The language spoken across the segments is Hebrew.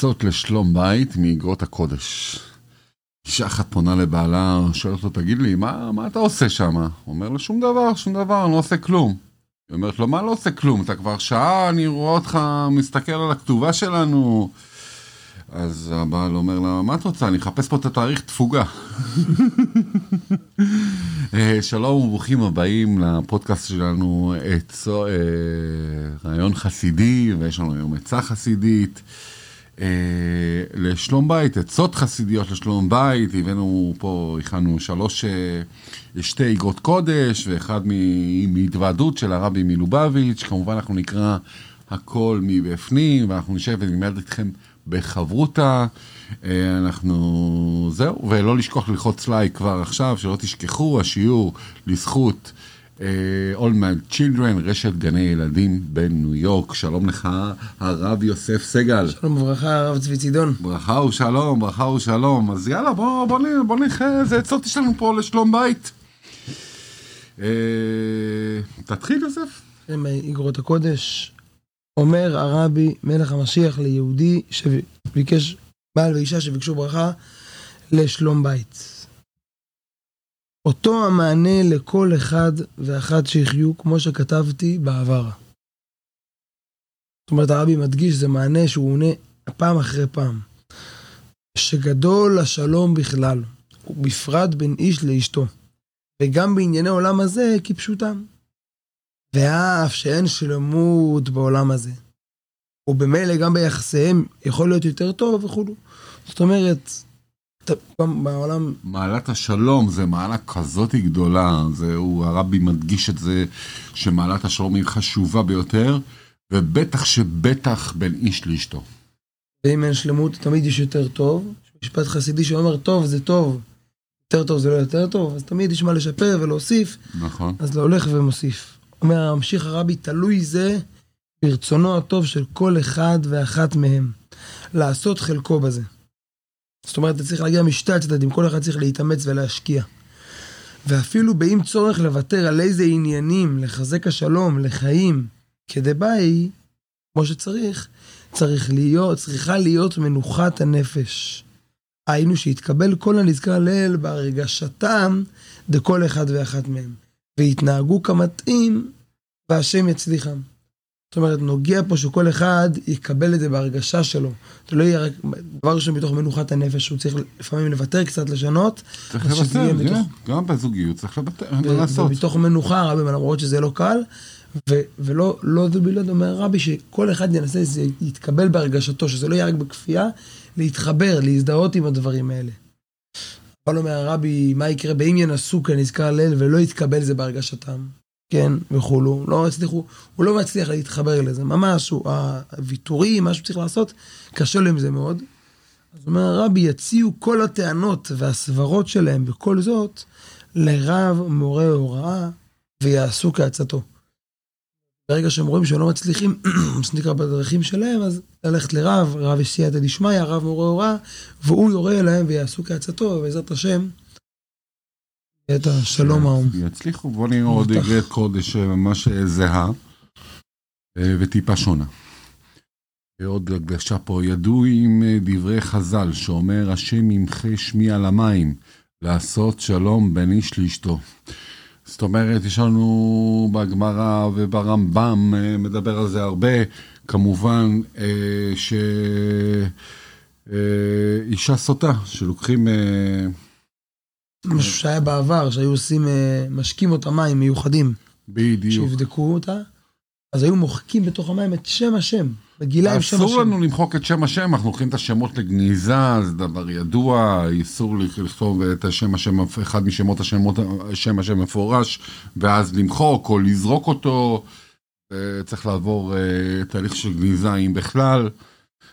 עצות לשלום בית מאגרות הקודש. אישה אחת פונה לבעלה, שואלת אותו, תגיד לי, מה, מה אתה עושה שם? הוא אומר לה, שום דבר, שום דבר, אני לא עושה כלום. היא אומרת לו, מה לא עושה כלום? אתה כבר שעה, אני רואה אותך מסתכל על הכתובה שלנו. אז הבעל אומר לה, מה את רוצה? אני אחפש פה את התאריך תפוגה. אה, שלום וברוכים הבאים לפודקאסט שלנו, עצו, אה, רעיון חסידי, ויש לנו היום עצה חסידית. אה, לשלום בית, עצות חסידיות לשלום בית, הבאנו פה, הכנו שלוש, שתי אגרות קודש, ואחד מהתוועדות של הרבי מלובביץ', כמובן אנחנו נקרא הכל מבפנים, ואנחנו נשב ונלמד אתכם בחברותה. אנחנו, זהו, ולא לשכוח ללחוץ לייק כבר עכשיו, שלא תשכחו, השיעור לזכות All My Children, רשת גני ילדים בניו יורק. שלום לך, הרב יוסף סגל. שלום וברכה, הרב צבי צידון. ברכה ושלום, ברכה ושלום. אז יאללה, בוא, בוא, בוא, בוא נראה איזה עצות יש לנו פה לשלום בית. Uh, תתחיל, יוסף. עם איגרות הקודש, אומר הרבי מלך המשיח ליהודי שביקש, בעל ואישה שביקשו ברכה לשלום בית. אותו המענה לכל אחד ואחת שיחיו, כמו שכתבתי בעבר. זאת אומרת, הרבי מדגיש, זה מענה שהוא עונה פעם אחרי פעם. שגדול השלום בכלל, ובפרט בין איש לאשתו, וגם בענייני עולם הזה כפשוטם. ואף שאין שלמות בעולם הזה. ובמילא גם ביחסיהם יכול להיות יותר טוב וכולו. זאת אומרת, בעולם... מעלת השלום זה מעלה כזאת גדולה, זהו, הרבי מדגיש את זה שמעלת השלום היא חשובה ביותר, ובטח שבטח בין איש לאשתו. ואם אין שלמות, תמיד יש יותר טוב. משפט חסידי שאומר, טוב זה טוב, יותר טוב זה לא יותר טוב, אז תמיד יש מה לשפר ולהוסיף. נכון. אז זה הולך ומוסיף. אומר הממשיך הרבי, תלוי זה ברצונו הטוב של כל אחד ואחת מהם, לעשות חלקו בזה. זאת אומרת, אתה צריך להגיע משתי הצדדים, כל אחד צריך להתאמץ ולהשקיע. ואפילו באם צורך לוותר על איזה עניינים, לחזק השלום, לחיים, כדבעי, כמו שצריך, צריך להיות, צריכה להיות מנוחת הנפש. היינו שיתקבל כל הנזכר לאל בהרגשתם דכל אחד ואחת מהם. והתנהגו כמתאים, והשם יצליחם. זאת אומרת, נוגע פה שכל אחד יקבל את זה בהרגשה שלו. זה לא יהיה רק דבר ראשון מתוך מנוחת הנפש, הוא צריך לפעמים לוותר קצת, לשנות. צריך לוותר. גם בזוגיות צריך לוותר, אין מה לעשות. ומתוך מנוחה, רבי, למרות שזה לא קל, ו- ולא לא זה בלעד, אומר רבי, שכל אחד ינסה, זה יתקבל בהרגשתו, שזה לא יהיה רק בכפייה, להתחבר, להזדהות עם הדברים האלה. אבל אומר הרבי, מה יקרה באם ינסו כנזכר ליל ולא יתקבל זה בהרגשתם, כן, וכולו, לא הצליחו, הוא לא מצליח להתחבר לזה, ממש, הוויתורים, מה שהוא צריך לעשות, קשה לו עם זה מאוד. אז אומר הרבי, יציעו כל הטענות והסברות שלהם וכל זאת לרב מורה הוראה ויעשו כעצתו. ברגע שהם רואים שהם לא מצליחים, מה שנקרא, בדרכים שלהם, אז ללכת לרב, רב יש דשמיא, רב מורה הוראה, והוא יורה להם ויעשו כעצתו, ובעזרת השם, את השלום ההוא. יצליחו, בוא נראה עוד אגרת קודש ממש זהה, וטיפה שונה. עוד הגדשה פה, ידעו עם דברי חז"ל, שאומר, השם ימחה שמי על המים, לעשות שלום בין איש לאשתו. זאת אומרת, יש לנו בגמרא וברמב"ם, מדבר על זה הרבה, כמובן שאישה סוטה, שלוקחים... משהו שהיה בעבר, שהיו עושים, משקים אותה מים מיוחדים. בדיוק. שיבדקו אותה, אז היו מוחקים בתוך המים את שם השם. בגילה עם שם השם. אסור לנו למחוק את שם השם, אנחנו לוקחים את השמות לגניזה, זה דבר ידוע, איסור לכתוב את השם השם, אחד משמות השמות, שם השם מפורש, ואז למחוק או לזרוק אותו, צריך לעבור תהליך של גניזה אם בכלל.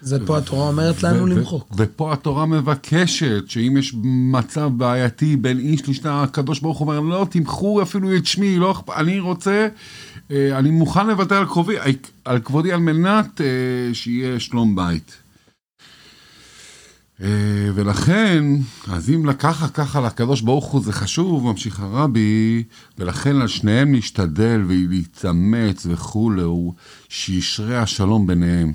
זה פה התורה אומרת לנו למחוק. ופה התורה מבקשת שאם יש מצב בעייתי בין איש לשנה, הקדוש ברוך הוא אומר, לא, תמחו אפילו את שמי, לא, אני רוצה, אני מוכן לוותר על כבודי, על כבודי על מנת שיהיה שלום בית. ולכן, אז אם לקחה ככה לקדוש ברוך הוא זה חשוב, ממשיך הרבי, ולכן על שניהם להשתדל ולהתאמץ וכולי, שישרה השלום ביניהם.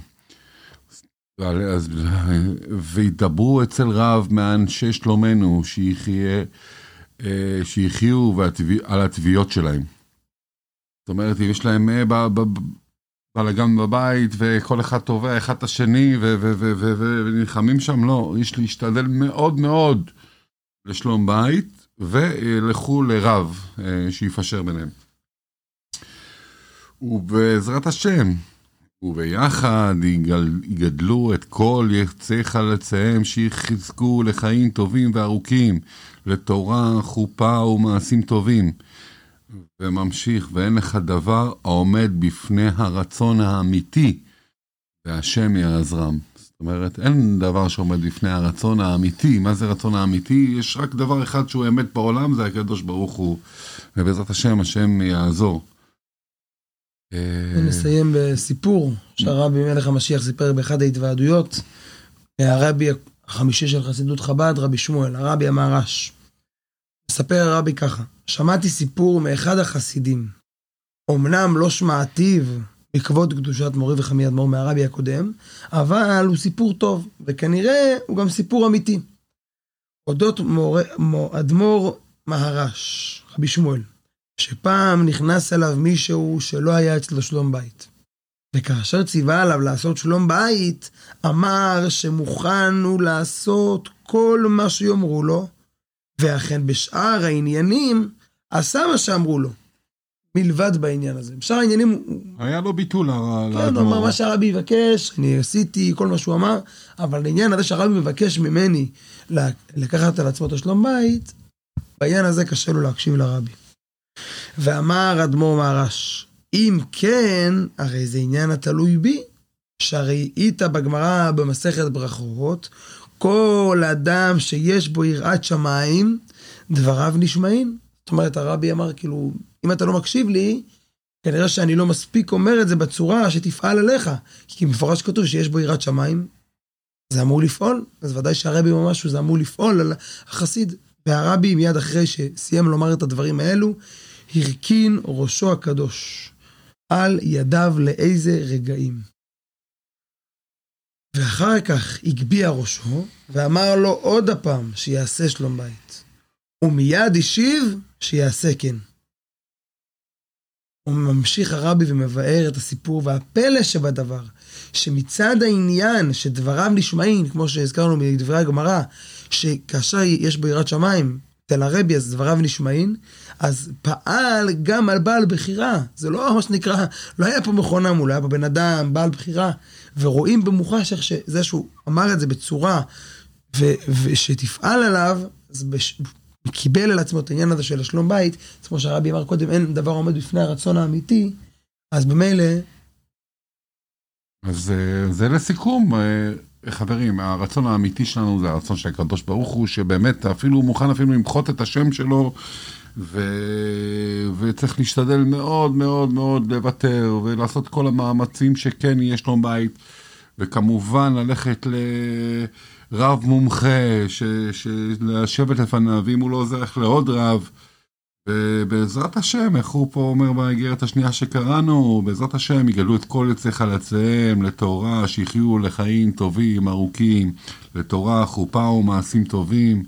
וידברו אצל רב מאנשי שלומנו, שיחיה, אה, שיחיו על התביעות שלהם. זאת אומרת, אם יש להם אה, בלאגן בבית, וכל אחד תובע אחד את השני, ונלחמים שם, לא, יש להשתדל מאוד מאוד לשלום בית, ולכו לרב אה, שיפשר ביניהם. ובעזרת השם, וביחד יגדלו את כל יחצי חלציהם שיחזקו לחיים טובים וארוכים, לתורה, חופה ומעשים טובים. וממשיך, ואין לך דבר העומד בפני הרצון האמיתי, והשם יעזרם. זאת אומרת, אין דבר שעומד בפני הרצון האמיתי. מה זה רצון האמיתי? יש רק דבר אחד שהוא אמת בעולם, זה הקדוש ברוך הוא. ובעזרת השם, השם יעזור. נסיים בסיפור שהרבי מלך המשיח סיפר באחד ההתוועדויות. הרבי החמישי של חסידות חב"ד, רבי שמואל, הרבי המהר"ש. מספר הרבי ככה, שמעתי סיפור מאחד החסידים. אמנם לא שמעתיו בעקבות קדושת מורי וחמי אדמו"ר מהרבי הקודם, אבל הוא סיפור טוב, וכנראה הוא גם סיפור אמיתי. אודות אדמו"ר מהר"ש, רבי שמואל. שפעם נכנס אליו מישהו שלא היה אצלו שלום בית. וכאשר ציווה עליו לעשות שלום בית, אמר שמוכן הוא לעשות כל מה שיאמרו לו, ואכן בשאר העניינים עשה מה שאמרו לו. מלבד בעניין הזה. בשאר העניינים... היה לו ביטול לאדמו"ר. כן, הוא אמר מה שהרבי יבקש, אני עשיתי כל מה שהוא אמר, אבל לעניין הזה שהרבי מבקש ממני לקחת על עצמו את השלום בית, בעניין הזה קשה לו להקשיב לרבי. ואמר אדמו"ר מהר"ש, אם כן, הרי זה עניין התלוי בי, שהרי היית בגמרא במסכת ברכות, כל אדם שיש בו יראת שמיים, דבריו נשמעים. זאת אומרת, הרבי אמר, כאילו, אם אתה לא מקשיב לי, כנראה שאני לא מספיק אומר את זה בצורה שתפעל עליך. כי מפורש כתוב שיש בו יראת שמיים, זה אמור לפעול, אז ודאי שהרבי אומר משהו, זה אמור לפעול על החסיד. והרבי מיד אחרי שסיים לומר את הדברים האלו, הרכין ראשו הקדוש על ידיו לאיזה רגעים. ואחר כך הגביה ראשו, ואמר לו עוד הפעם שיעשה שלום בית. ומיד השיב שיעשה כן. הוא ממשיך הרבי ומבאר את הסיפור, והפלא שבדבר, שמצד העניין שדבריו נשמעים, כמו שהזכרנו מדברי הגמרא, שכאשר יש בו יראת שמיים, אצל הרבי אז דבריו נשמעים, אז פעל גם על בעל בחירה. זה לא מה שנקרא, לא היה פה מכונה מול, היה פה בן אדם, בעל בחירה, ורואים במוחש איך שזה שהוא אמר את זה בצורה, ו, ושתפעל עליו, אז בש, קיבל על עצמו את העניין הזה של השלום בית, כמו שהרבי אמר קודם, אין דבר עומד בפני הרצון האמיתי, אז במילא... אז אה, זה לסיכום. חברים, הרצון האמיתי שלנו זה הרצון של הקדוש ברוך הוא, שבאמת אפילו מוכן אפילו למחות את השם שלו, ו... וצריך להשתדל מאוד מאוד מאוד לוותר, ולעשות כל המאמצים שכן יהיה שלום בית, וכמובן ללכת לרב מומחה, ש... לשבת לפניו, ואם הוא לא עוזר, איך לעוד רב. ובעזרת השם, איך הוא פה אומר באיגרת השנייה שקראנו, בעזרת השם יגלו את כל יוצאי חלציהם לתורה, שיחיו לחיים טובים, ארוכים, לתורה, חופה ומעשים טובים,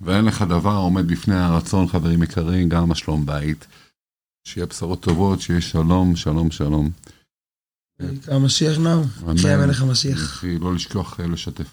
ואין לך דבר עומד בפני הרצון, חברים יקרים, גם השלום בית. שיהיה בשורות טובות, שיהיה שלום, שלום, שלום. המשיח נאו, שיהיה מלך המשיח. לא לשכוח לשתף.